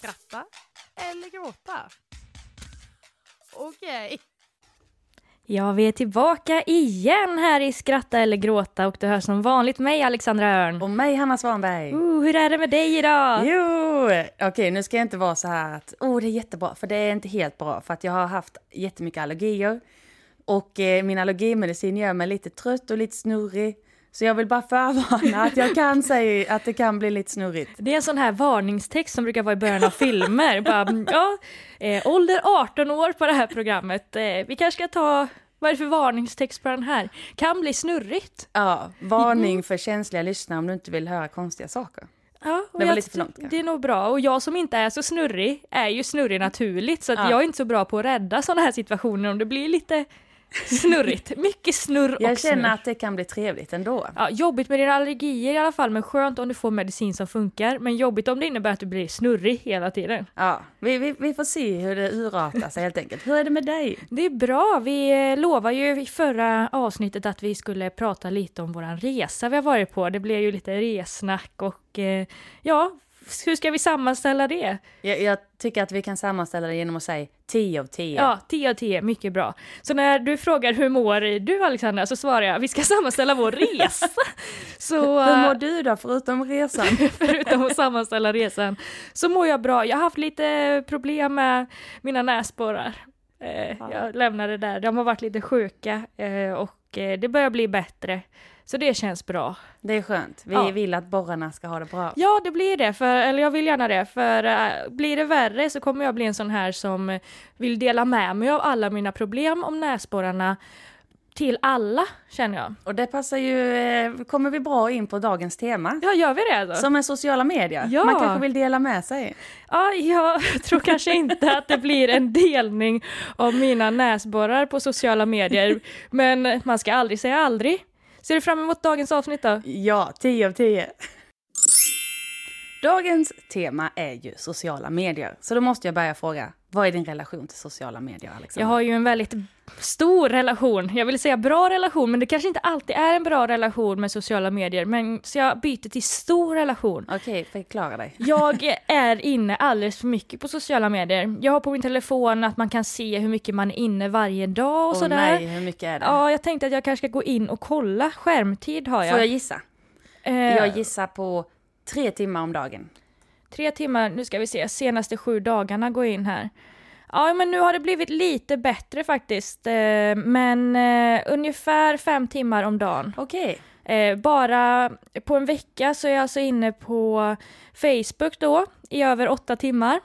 Skratta eller gråta? Okej. Ja, vi är tillbaka igen här i Skratta eller gråta och du hör som vanligt mig, Alexandra Örn. Och mig, Hanna Svanberg. Uh, hur är det med dig idag? Jo, okej nu ska jag inte vara så här att oh det är jättebra, för det är inte helt bra för att jag har haft jättemycket allergier. Och eh, min allergimedicin gör mig lite trött och lite snurrig. Så jag vill bara förvarna att jag kan säga att det kan bli lite snurrigt. Det är en sån här varningstext som brukar vara i början av filmer. bara, mm, ja, eh, ålder 18 år på det här programmet. Eh, vi kanske ska ta vad är det för varningstext på den här? Kan bli snurrigt. Ja, varning för känsliga lyssnare om du inte vill höra konstiga saker. Ja, Det var lite för långt, kanske. Det är nog bra. Och jag som inte är så snurrig är ju snurrig naturligt. Så att Ja. jag är inte så bra på att rädda sådana här situationer om det blir lite snurrigt. Mycket snurr och Jag snurr. känner att det kan bli trevligt ändå. Ja, jobbigt med dina allergier i alla fall, men skönt om du får medicin som funkar. Men jobbigt om det innebär att du blir snurrig hela tiden. Ja, vi, vi, vi får se hur det urartar sig helt enkelt. Hur är det med dig? Det är bra. Vi eh, lovade ju i förra avsnittet att vi skulle prata lite om våran resa vi har varit på. Det blev ju lite resnack och eh, ja, hur ska vi sammanställa det? Jag, jag tycker att vi kan sammanställa det genom att säga 10 av 10. Ja, 10 av 10, mycket bra. Så när du frågar hur mår du Alexandra så svarar jag vi ska sammanställa vår resa. Så Hur eh, mår du då, förutom resan? förutom att sammanställa resan så mår jag bra. Jag har haft lite problem med mina näsborrar. Eh, jag lämnade där, de har varit lite sjuka eh, och eh, det börjar bli bättre. Så det känns bra. Det är skönt. Vi Ja. vill att borrarna ska ha det bra. Ja, det blir det, för, eller jag vill gärna det, för eh, blir det värre så kommer jag bli en sån här som vill dela med mig av alla mina problem om näsborrarna till alla, känner jag. Och det passar ju, eh, kommer vi bra in på dagens tema. Ja, gör vi det då? Som är sociala medier. Ja. Man kanske vill dela med sig. Ja, jag tror kanske inte att det blir en delning av mina näsborrar på sociala medier, men man ska aldrig säga aldrig. Ser du fram emot dagens avsnitt då? Ja, 10 av 10. Dagens tema är ju sociala medier. Så då måste jag börja fråga, vad är din relation till sociala medier, Alexandra? Jag har ju en väldigt stor relation, jag vill säga bra relation, men det kanske inte alltid är en bra relation med sociala medier, men så jag byter till stor relation. Okej, förklara dig. Jag är inne alldeles för mycket på sociala medier. Jag har på min telefon att man kan se hur mycket man är inne varje dag och Åh sådär. nej, hur mycket är det? Ja, jag tänkte att jag kanske ska gå in och kolla. Skärmtid har jag. Får jag gissa? Eh, Jag gissar på tre timmar om dagen. Tre timmar, nu ska vi se, senaste sju dagarna går in här. Ja, men nu har det blivit lite bättre faktiskt. Eh, men eh, ungefär fem timmar om dagen. Okej. Eh, bara på en vecka så är jag alltså inne på Facebook då i över åtta timmar.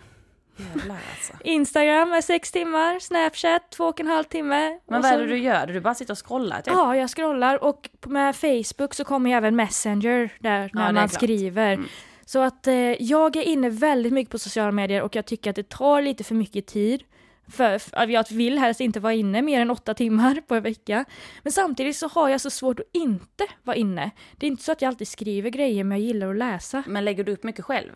Jävlar alltså. Instagram är sex timmar, Snapchat två och en halv timme. Men vad är det du gör? Du bara sitter och scrollar typ? Ja, jag scrollar och med Facebook så kommer ju även Messenger där när är man skriver. Mm. Så att eh, jag är inne väldigt mycket på sociala medier och jag tycker att det tar lite för mycket tid. För, för jag vill helst inte vara inne mer än åtta timmar på en vecka. Men samtidigt så har jag så svårt att inte vara inne. Det är inte så att jag alltid skriver grejer men jag gillar att läsa. Men lägger du upp mycket själv?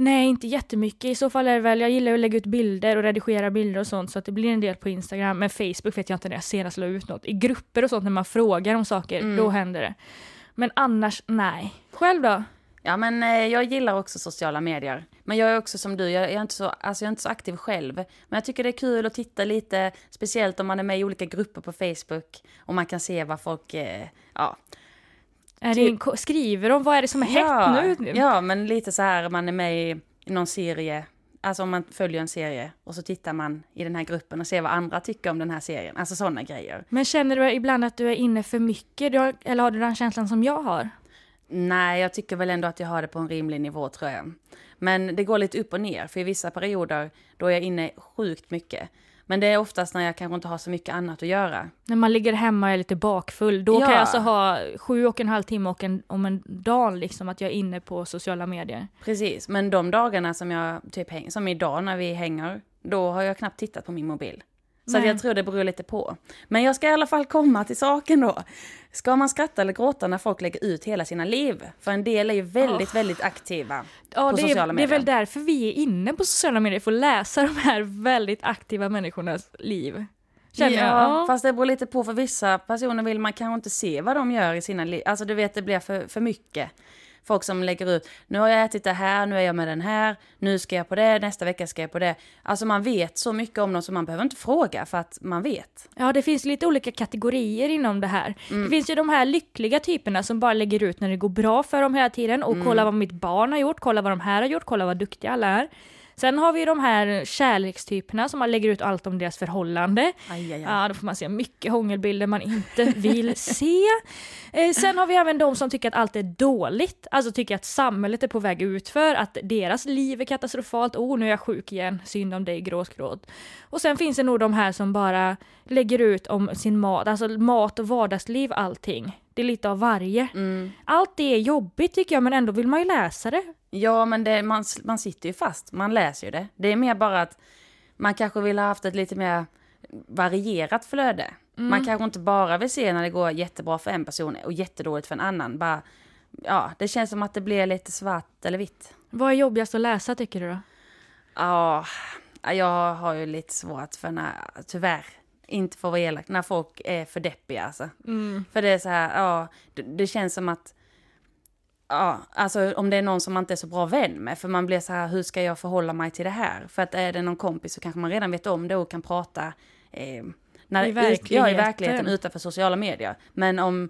Nej, inte jättemycket. I så fall är det väl, jag gillar att lägga ut bilder och redigera bilder och sånt så att det blir en del på Instagram. Men Facebook vet jag inte när jag senast la ut något. I grupper och sånt när man frågar om saker, Mm. då händer det. Men annars, nej. Själv då? Ja, men eh, jag gillar också sociala medier. Men jag är också som du, jag är, inte så, alltså jag är inte så aktiv själv. Men jag tycker det är kul att titta lite, speciellt om man är med i olika grupper på Facebook. Och man kan se vad folk, eh, ja. Typ- en skriver om vad är det som är ja, hett nu? Ja, men lite så här, man är med i någon serie. Alltså om man följer en serie och så tittar man i den här gruppen och ser vad andra tycker om den här serien. Alltså sådana grejer. Men känner du ibland att du är inne för mycket? Har, eller har du den känslan som jag har? Nej, jag tycker väl ändå att jag har det på en rimlig nivå tror jag. Men det går lite upp och ner, för i vissa perioder då är jag inne sjukt mycket. Men det är oftast när jag kanske inte har så mycket annat att göra. När man ligger hemma och är lite bakfull, då kan Ja. jag alltså ha sju och en halv timme och en, om en dag liksom att jag är inne på sociala medier. Precis, men de dagarna som jag typ hänger, som idag när vi hänger, då har jag knappt tittat på min mobil. Så jag tror det beror lite på. Men jag ska i alla fall komma till saken då. Ska man skratta eller gråta när folk lägger ut hela sina liv? För en del är ju väldigt, väldigt aktiva Ja, på sociala är, det är medier. väl därför vi är inne på sociala medier, för att läsa de här väldigt aktiva människornas liv. Känner jag. ja, Ja. fast det beror lite på, för vissa personer vill man kanske inte se vad de gör i sina liv. Alltså du vet, det blir för, för mycket. Folk som lägger ut, nu har jag ätit det här, nu är jag med den här, nu ska jag på det, nästa vecka ska jag på det. Alltså man vet så mycket om dem så man behöver inte fråga för att man vet. Ja, det finns lite olika kategorier inom det här. Det finns ju de här lyckliga typerna som bara lägger ut när det går bra för dem hela tiden och kolla vad mitt barn har gjort, kolla vad de här har gjort, kolla vad duktiga alla är. Sen har vi de här kärlekstyperna som man lägger ut allt om deras förhållande. Aj, aj, aj. Ja, då får man se mycket hångelbilder man inte vill se. Eh, sen har vi även de som tycker att allt är dåligt, alltså tycker att samhället är på väg utför, att deras liv är katastrofalt, oh nu är jag sjuk igen, synd om dig gråskråd. Och sen finns det nog de här som bara lägger ut om sin mat, alltså mat och vardagsliv, allting. Det är lite av varje. Mm. Allt det är jobbigt tycker jag, men ändå vill man ju läsa det. Ja, men det, man, man sitter ju fast, man läser ju det. Det är mer bara att man kanske vill ha haft ett lite mer varierat flöde. Man kanske inte bara vill se när det går jättebra för en person och jättedåligt för en annan. Bara, ja, det känns som att det blir lite svart eller vitt. Vad är jobbigast att läsa tycker du då? Ja, jag har ju lite svårt för när, tyvärr, inte att vara elak, när folk är för deppiga alltså. För det är så här, ja, det, det känns som att, ja, alltså om det är någon som man inte är så bra vän med, för man blir så här, hur ska jag förhålla mig till det här? För att är det någon kompis så kanske man redan vet om det och kan prata eh, när, I ut- Ja, i verkligheten. verkligheten utanför sociala medier. Men om,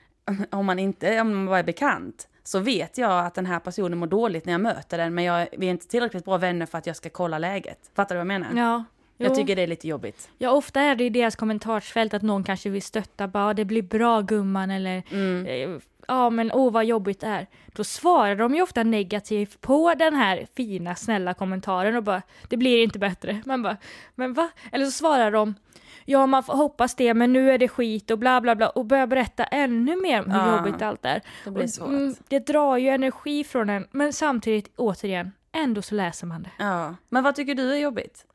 om man inte, om man bara är bekant, så vet jag att den här personen mår dåligt när jag möter den, men jag, vi är inte tillräckligt bra vänner för att jag ska kolla läget. Fattar du vad jag menar? Ja. Jag tycker det är lite jobbigt. Ja, ofta är det i deras kommentarsfält att någon kanske vill stötta, bara det blir bra gumman eller Mm. eh, ja men åh vad jobbigt det är. Då svarar de ju ofta negativt på den här fina snälla kommentaren och bara det blir inte bättre. Man bara men va? Eller så svarar de ja man får hoppas det men nu är det skit och bla bla bla och börjar berätta ännu mer om hur Ja, jobbigt allt är. Det blir Och, svårt. mm, det drar ju energi från en men samtidigt återigen ändå så läser man det. Ja. Men vad tycker du är jobbigt?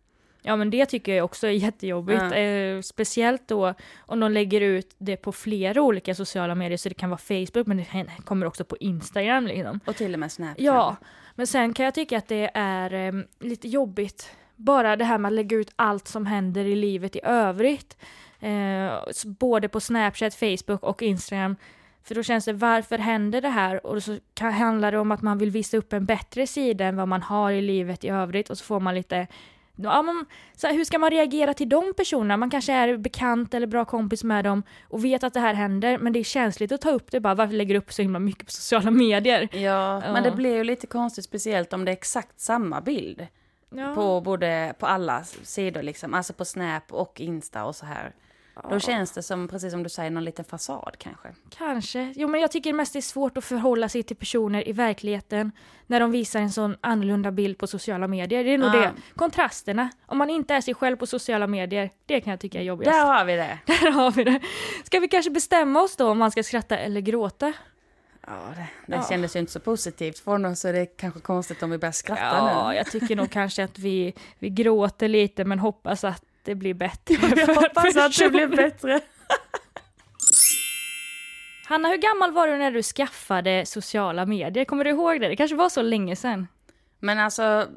Ja men det tycker jag också är jättejobbigt. Ja. Eh, speciellt då om de lägger ut det på flera olika sociala medier så det kan vara Facebook men det kommer också på Instagram liksom. Och till och med Snapchat. Ja, men sen kan jag tycka att det är eh, lite jobbigt. Bara det här med att lägga ut allt som händer i livet i övrigt. Eh, både på Snapchat, Facebook och Instagram. För då känns det, varför händer det här? Och så kan, handlar det om att man vill visa upp en bättre sida än vad man har i livet i övrigt. Och så får man lite, ja, men, så här, hur ska man reagera till de personerna? Man kanske är bekant eller bra kompis med dem och vet att det här händer. Men det är känsligt att ta upp det bara, varför lägger du upp så himla mycket på sociala medier? Ja, Ja. men det blir ju lite konstigt speciellt om det är exakt samma bild. Ja. På både, på alla sidor liksom. Alltså på Snap och Insta och så här. Då känns det som, precis som du säger, någon liten fasad kanske. Kanske. Jo, men jag tycker mest det är svårt att förhålla sig till personer i verkligheten när de visar en sån annorlunda bild på sociala medier. Det är nog Ja. det. Kontrasterna. Om man inte är sig själv på sociala medier, det kan jag tycka är jobbigast. Där har vi det! Där har vi det. Ska vi kanske bestämma oss då om man ska skratta eller gråta? Ja, det, det Ja. kändes ju inte så positivt för oss så det är kanske konstigt om vi börjar skratta Ja, nu. jag tycker nog kanske att vi, vi gråter lite men hoppas att det blir bättre. Jag hoppas att det blir bättre. Hanna, hur gammal var du när du skaffade sociala medier? Kommer du ihåg det? Det kanske var så länge sedan. Men alltså,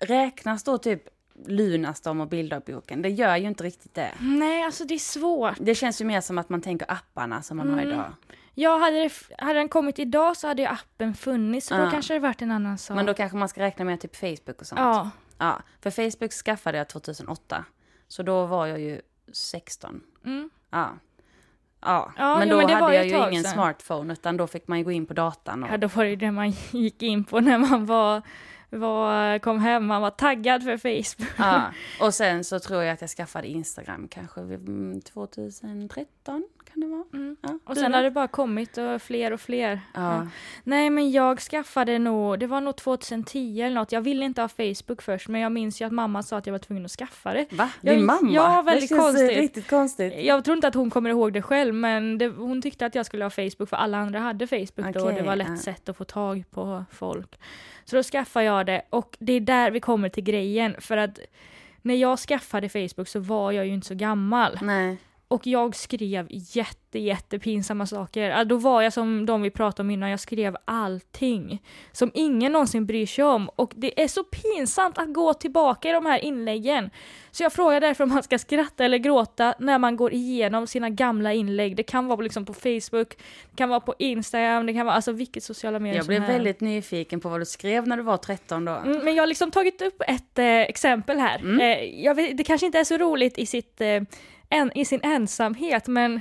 räknas då typ Lunarstorm och bilddagboken? Det gör ju inte riktigt det. Nej, alltså det är svårt. Det känns ju mer som att man tänker apparna som man har Mm. idag. Ja, hade, det, hade den kommit idag så hade ju appen funnits, så då Ja. kanske det varit en annan sak. Men då kanske man ska räkna med typ Facebook och sånt. Ja, Ja, för Facebook skaffade jag 2008. Så då var jag ju 16. mm. Ja. Ja, Ja, men jo, då men hade jag ju ingen sedan. smartphone utan då fick man ju gå in på datan. Och... ja, då var det ju det man gick in på när man var, var, kom hem, man var taggad för Facebook. Ja. Och sen så tror jag att jag skaffade Instagram kanske vid, mm, 2013 kan det vara. Mm. Ja, Och sen har det bara kommit och fler och fler. Ja. Nej, men jag skaffade nog, det var nog 2010 eller något. Jag ville inte ha Facebook först, men jag minns ju att mamma sa att jag var tvungen att skaffa det. Va? Jag- Din mamma? ja, väldigt det känns konstigt. riktigt konstigt. Jag tror inte att hon kommer ihåg det själv, men det, hon tyckte att jag skulle ha Facebook för alla andra hade Facebook då och det var lätt ja. sätt att få tag på folk. Så då skaffade jag det och det är där vi kommer till grejen för att när jag skaffade Facebook så var jag ju inte så gammal. Nej. Och jag skrev jätte, jättepinsamma saker. Då var jag som de vi pratade om innan, jag skrev allting. Som ingen någonsin bryr sig om. Och det är så pinsamt att gå tillbaka i de här inläggen. Så jag frågar därför om man ska skratta eller gråta när man går igenom sina gamla inlägg. Det kan vara liksom på Facebook, det kan vara på Instagram, det kan vara alltså vilket sociala medier Jag blev väldigt nyfiken på vad du skrev när du var 13 då. Mm, men jag har liksom tagit upp ett eh, exempel här. Mm. Eh, vet, det kanske inte är så roligt i, sitt, eh, en, i sin ensamhet, men...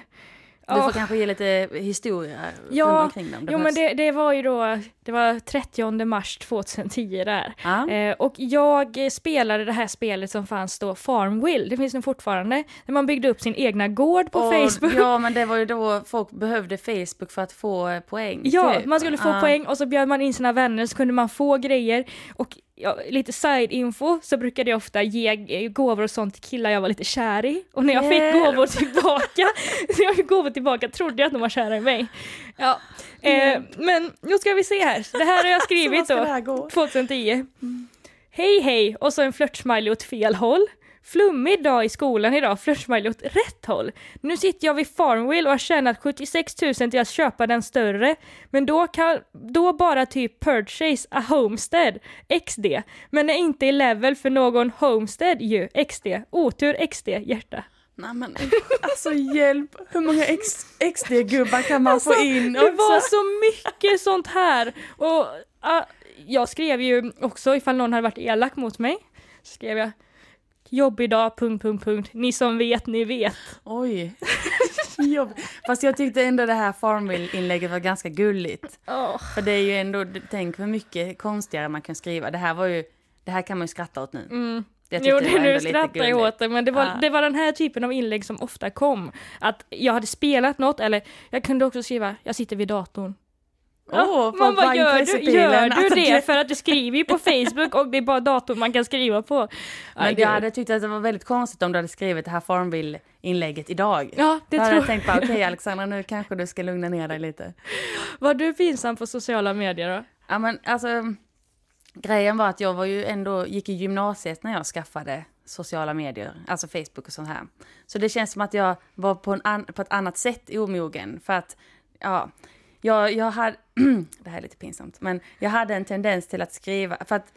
Du får Åh, kanske ge lite historia Ja, omkring dem. jo men det, det var ju då, det var 30 mars 2010 där. Ja. Eh, och jag spelade det här spelet som fanns då, Farmville, det finns nog fortfarande, där man byggde upp sin egna gård på Och- Facebook. Ja, men det var ju då folk behövde Facebook för att få poäng. Ja, typ. man skulle få Ja. poäng och så bjöd man in sina vänner så kunde man få grejer. Och ja, lite side-info så brukade jag ofta ge eh, gåvor och sånt till killar jag var lite kär i. Och när jag fick gåvor tillbaka, så jag fick gåvor tillbaka trodde jag att de var kära i mig. Ja. Eh, men nu ska vi se här, det här har jag skrivit då. det här gå? 2010. Hej hej och så en flörtsmiley åt fel håll. Flummig dag i skolan idag, flörtsmiley åt rätt håll. Nu sitter jag vid Farmville och har tjänat 76 000 till att köpa den större. Men då, kan, då bara typ purchase a homestead, XD. Men är inte i level för någon homestead ju, XD. Otur XD, hjärta. Nej men alltså hjälp, hur många XD-gubbar kan man få in Alltså, det också? var så mycket sånt här. Och ah, jag skrev ju också ifall någon hade varit elak mot mig. Så skrev jag jobbig dag, punkt, punkt, punkt. Ni som vet, ni vet. Oj. Jobb. Fast jag tyckte ändå det här Farmville-inlägget var ganska gulligt. Åh. För det är ju ändå, tänk hur mycket konstigare man kan skriva. Det här var ju, det här kan man ju skratta åt nu. Mm. Jag Jo, det nu skrattar jag åt det, men det var, Ja. det var den här typen av inlägg som ofta kom. Att jag hade spelat något, eller jag kunde också skriva, jag sitter vid datorn. Åh, man bara, gör du, gör du Alltså, det? För att du skriver ju på Facebook och det är bara datorn man kan skriva på. Men jag hade tyckt att det var väldigt konstigt om du hade skrivit det här Farmville-inlägget idag. Ja, det Då hade tror jag tänkt bara, okej Alexandra, nu kanske du ska lugna ner dig lite. Var du pinsam på sociala medier då? Ja men alltså, grejen var att jag var ju ändå, gick i gymnasiet när jag skaffade sociala medier, alltså Facebook och sånt här. Så det känns som att jag var på, en an, på ett annat sätt omogen, för att, ja, jag, jag hade, det här är lite pinsamt, men jag hade en tendens till att skriva, för att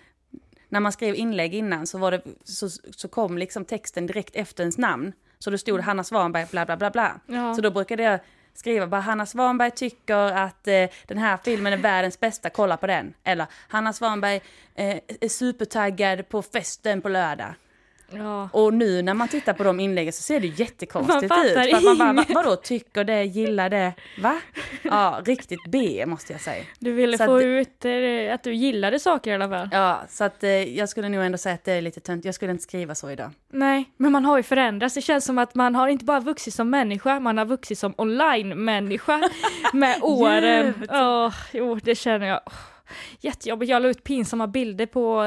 när man skrev inlägg innan så, var det, så, så kom liksom texten direkt efter ens namn. Så då stod Hanna Svanberg bla bla bla bla. Ja. Så då brukade jag skriva bara Hanna Svanberg tycker att eh, den här filmen är världens bästa, kolla på den. Eller Hanna Svanberg eh, är supertaggad på festen på lördag. Ja. Och nu när man tittar på de inläggen så ser det jättekonstigt Man ut. För att man bara, vadå tycker det, gillar det, va? Ja, riktigt B måste jag säga. Du ville Så få att- ut eh, att du gillade saker i alla fall. Ja, så att eh, jag skulle nog ändå säga att det är lite tönt. Jag skulle inte skriva så idag. Nej, men man har ju förändrats. Det känns som att man har inte bara vuxit som människa, man har vuxit som online-människa med åren. Gud. Åh, jo, det känner jag. Åh, Jättejobbigt. Jag la ut pinsamma bilder på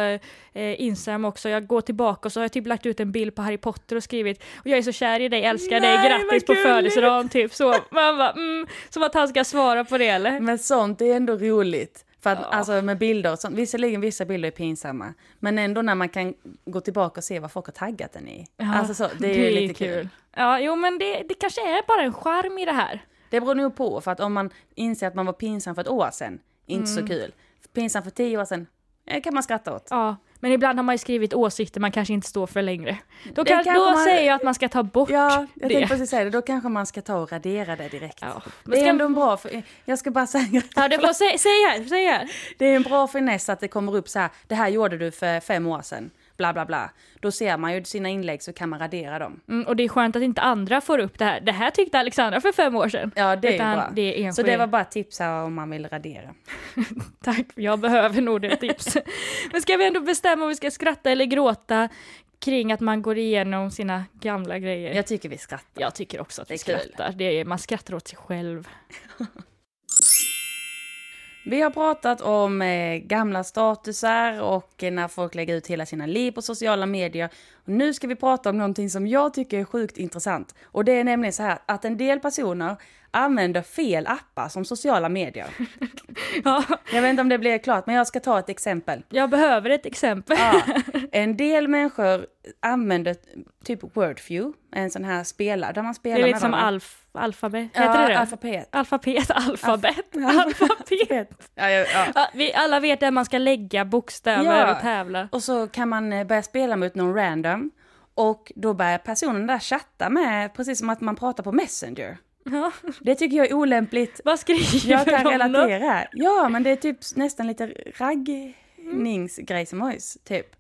eh, Instagram också. Jag går tillbaka och så har jag typ lagt ut en bild på Harry Potter och skrivit och jag är så kär i dig, älskar dig, Nej, grattis vad på gulligt." födelsedagen, typ så. Man bara, mm, som att han ska svara på det eller? Men sånt är ändå roligt. För att, Ja. alltså med bilder och sånt, visserligen vissa bilder är pinsamma, men ändå när man kan gå tillbaka och se vad folk har taggat den i. Ja, alltså så, det är ju lite kul. Ja, jo men det, det kanske är bara en charm i det här. Det beror nog på, för att om man inser att man var pinsam för ett år sedan, inte Mm. så kul. Pinsam för tio år sedan, det kan man skratta åt. Ja, men ibland har man ju skrivit åsikter man kanske inte står för längre. Då, Det kan, kanske då man- säger jag att man ska ta bort Ja, jag det. precis säga det, då kanske man ska ta och radera det direkt. Ja. Det Men är ska- ändå en bra, för, jag ska bara säga, Ja, det får, säg, säg här, säg här. det är en bra finess att det kommer upp så här, det här gjorde du för fem år sedan, bla bla bla. Då ser man ju sina inlägg så kan man radera dem. Mm, och det är skönt att inte andra får upp det här. Det här tyckte Alexandra för fem år sedan. Ja, det är Utan bra. Det är Så det var bara tips här om man vill radera. Tack, jag behöver nog det tips. Men ska vi ändå bestämma om vi ska skratta eller gråta kring att man går igenom sina gamla grejer? Jag tycker vi skrattar. Jag tycker också att Det vi skrattar. Det är, man skrattar åt sig själv. Vi har pratat om eh, gamla statusar och eh, när folk lägger ut hela sina liv på sociala medier. Nu ska vi prata om någonting som jag tycker är sjukt intressant. Och det är nämligen så här att en del personer använder fel appar som sociala medier. Ja, Jag vet inte om det blir klart, men jag ska ta ett exempel. jag behöver ett exempel. Ja, en del människor använder typ Wordview, en sån här spelare där man spelar Det är med lite som alf, alfabet, heter ja, det det? alfabet. Alfabet, alfabet, alfabet. Ja, ja, vi alla vet där man ska lägga bokstäver och tävla. Och så kan man eh, börja spela mot någon random och då börjar personen där chatta med, precis som att man pratar på Messenger. Ja. Det tycker jag är olämpligt. Vad skriver Jag kan då? relatera här. Ja, men det är typ nästan lite raggningsgrejsimojs, typ.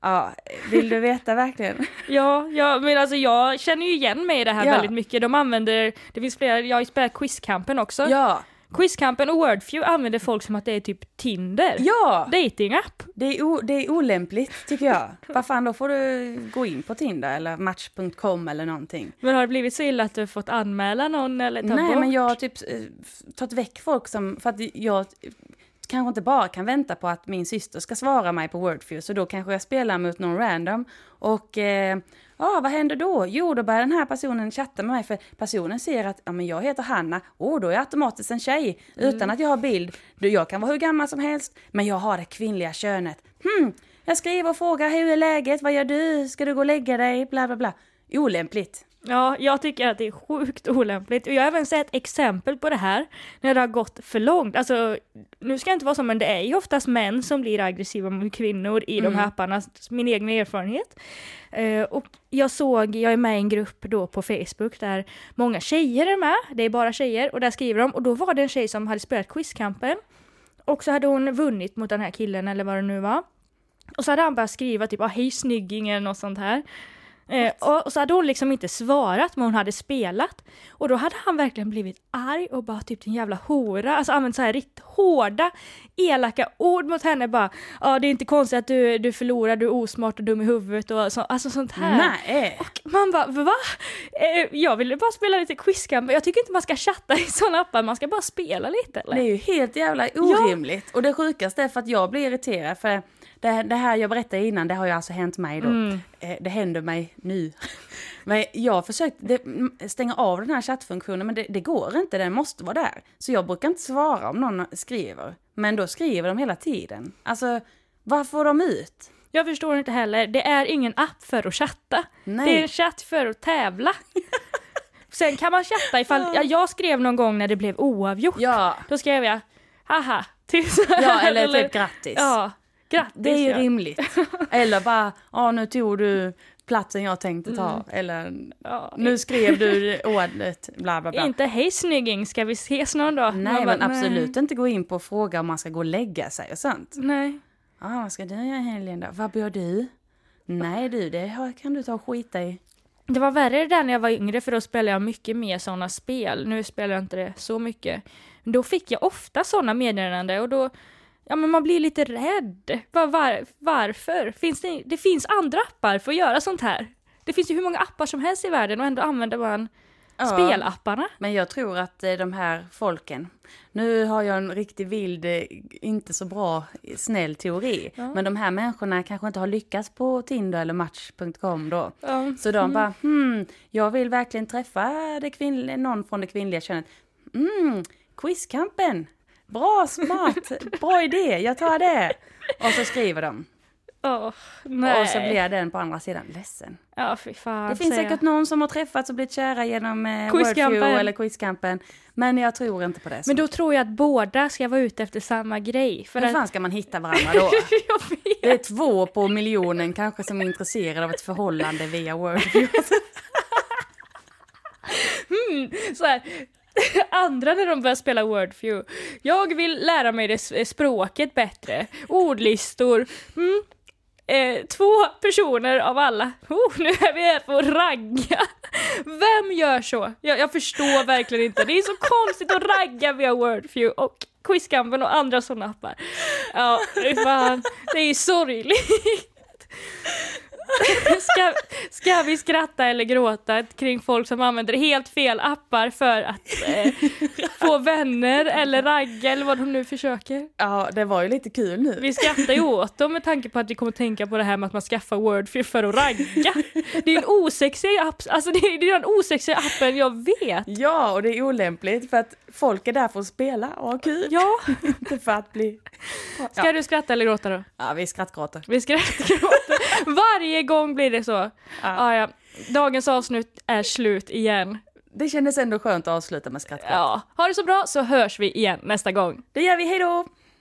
Ja, vill du veta verkligen? Ja, ja, men alltså jag känner ju igen mig i det här Ja. väldigt mycket. De använder, det finns flera, jag har ju spelat Quizkampen också. Ja, Quizkampen och Wordview använder folk som att det är typ Tinder. ja! Datingapp. Det är, o, det är olämpligt tycker jag. Vad fan, då får du gå in på Tinder eller Match.com eller någonting. Men har det blivit så illa att du har fått anmäla någon eller ta Nej, bort? men jag har typ eh, tagit väck folk som, för att jag kanske inte bara kan vänta på att min syster ska svara mig på Wordview, så då kanske jag spelar mot någon random och eh, Ja, vad händer då? Jo, då börjar den här personen chatta med mig för personen ser att ja, men jag heter Hanna. Åh, då är jag automatiskt en tjej utan att jag har bild. Jag kan vara hur gammal som helst, men jag har det kvinnliga könet. Hmm, jag skriver och frågar hur är läget? Vad gör du? Ska du gå och lägga dig? Bla, bla, bla. Olämpligt. Ja, jag tycker att det är sjukt olämpligt. Och jag har även sett exempel på det här, när det har gått för långt. Alltså, nu ska jag inte vara så, men det är ju oftast män som blir aggressiva mot kvinnor i de här apparna, min egen erfarenhet. Eh, och jag såg, jag är med i en grupp då på Facebook där många tjejer är med, det är bara tjejer, och där skriver de, och då var det en tjej som hade spelat Quizkampen, och så hade hon vunnit mot den här killen eller vad det nu var. Och så hade han börjat skriva typ ah, hej snygging eller något sånt här. Eh, och, och så hade hon liksom inte svarat men hon hade spelat. Och då hade han verkligen blivit arg och bara typ din jävla hora. Alltså använt så här riktigt hårda, elaka ord mot henne bara. Ja det är inte konstigt att du, du förlorar, du är osmart och dum i huvudet och så, alltså sånt här. Nej. Man bara va? Eh, jag ville bara spela lite quizkamp. Jag tycker inte man ska chatta i sådana appar, man ska bara spela lite eller? Det är ju helt jävla orimligt. Och det sjukaste är för att jag blir irriterad för det, det här jag berättade innan, det har ju alltså hänt mig då. Mm. Eh, Det händer mig nu. Men jag har försökt det, m- stänga av den här chattfunktionen men det, det går inte, den måste vara där. Så jag brukar inte svara om någon skriver. Men då skriver de hela tiden. Alltså, vad får de ut? Jag förstår inte heller, det är ingen app för att chatta. Nej. Det är en chatt för att tävla. Sen kan man chatta ifall, ja, jag skrev någon gång när det blev oavgjort. Ja, Då skrev jag haha. Här, ja eller typ grattis. Ja, grattis. Det är ju ja. rimligt. Eller bara, ja nu tog du platsen jag tänkte ta. Eller Ja, nu skrev du ordet bla bla bla. Inte hej snygging, ska vi ses någon dag? Nej, Man men bara, absolut inte gå in på och fråga om man ska gå och lägga sig och sånt. Nej. Ja, vad ska du göra i helgen då? Vad bör du? Nej du, det kan du ta och skita i. Det var värre det där när jag var yngre för då spelade jag mycket mer sådana spel. Nu spelar jag inte det så mycket. Då fick jag ofta sådana meddelanden och då, ja men man blir lite rädd. Var, var, varför? Finns det, det finns andra appar för att göra sånt här. Det finns ju hur många appar som helst i världen och ändå använder man Ja. spelapparna. Men jag tror att eh, de här folken, nu har jag en riktigt vild, eh, inte så bra, snäll teori. Ja. Men de här människorna kanske inte har lyckats på Tinder eller Match.com då. Ja. Så de bara, hmm, jag vill verkligen träffa det någon från det kvinnliga könet. Mm, quizkampen, bra, smart, bra idé, jag tar det. Och så skriver de. Åh, nej. Och så blir den på andra sidan ledsen. Ja, fy fan. Det finns säkert någon som har träffats och blivit kära genom eh. Wordview eller Quizkampen. Men jag tror inte på det. Men då tror jag att båda ska vara ute efter samma grej. För Hur att... fan ska man hitta varandra då? jag. Det är två på miljonen kanske som är intresserade av ett förhållande via Wordview. så här, andra när de börjar spela Wordview. Jag vill lära mig det eh, språket bättre. Ordlistor. Mm. Eh, två personer av alla. Oh, nu är vi här på att ragga. Vem gör så? Jag, jag förstår verkligen inte. Det är så konstigt att ragga via Wordview och Quizkampen och andra sådana appar. Ja, fy fan. Det är sorgligt. ska, ska vi skratta eller gråta kring folk som använder helt fel appar för att eh, få vänner eller ragga eller vad de nu försöker? Ja, det var ju lite kul nu. Vi skrattar ju åt dem med tanke på att vi kommer tänka på det här med att man skaffar Wordfear för att ragga. Det är en osexig app, alltså det är, det är den osexiga appen jag vet. Ja, och det är olämpligt för att folk är där för att spela och ha kul. Ja, Inte för att bli... ska Ja. du skratta eller gråta då? Ja, vi skrattgråter. Vi skrattar Varje gång blir det så. Ah, ja. Dagens avsnitt är slut igen. Det kändes ändå skönt att avsluta med skrattgråt. Ja. Ha det så bra så hörs vi igen nästa gång. Det gör vi, hejdå!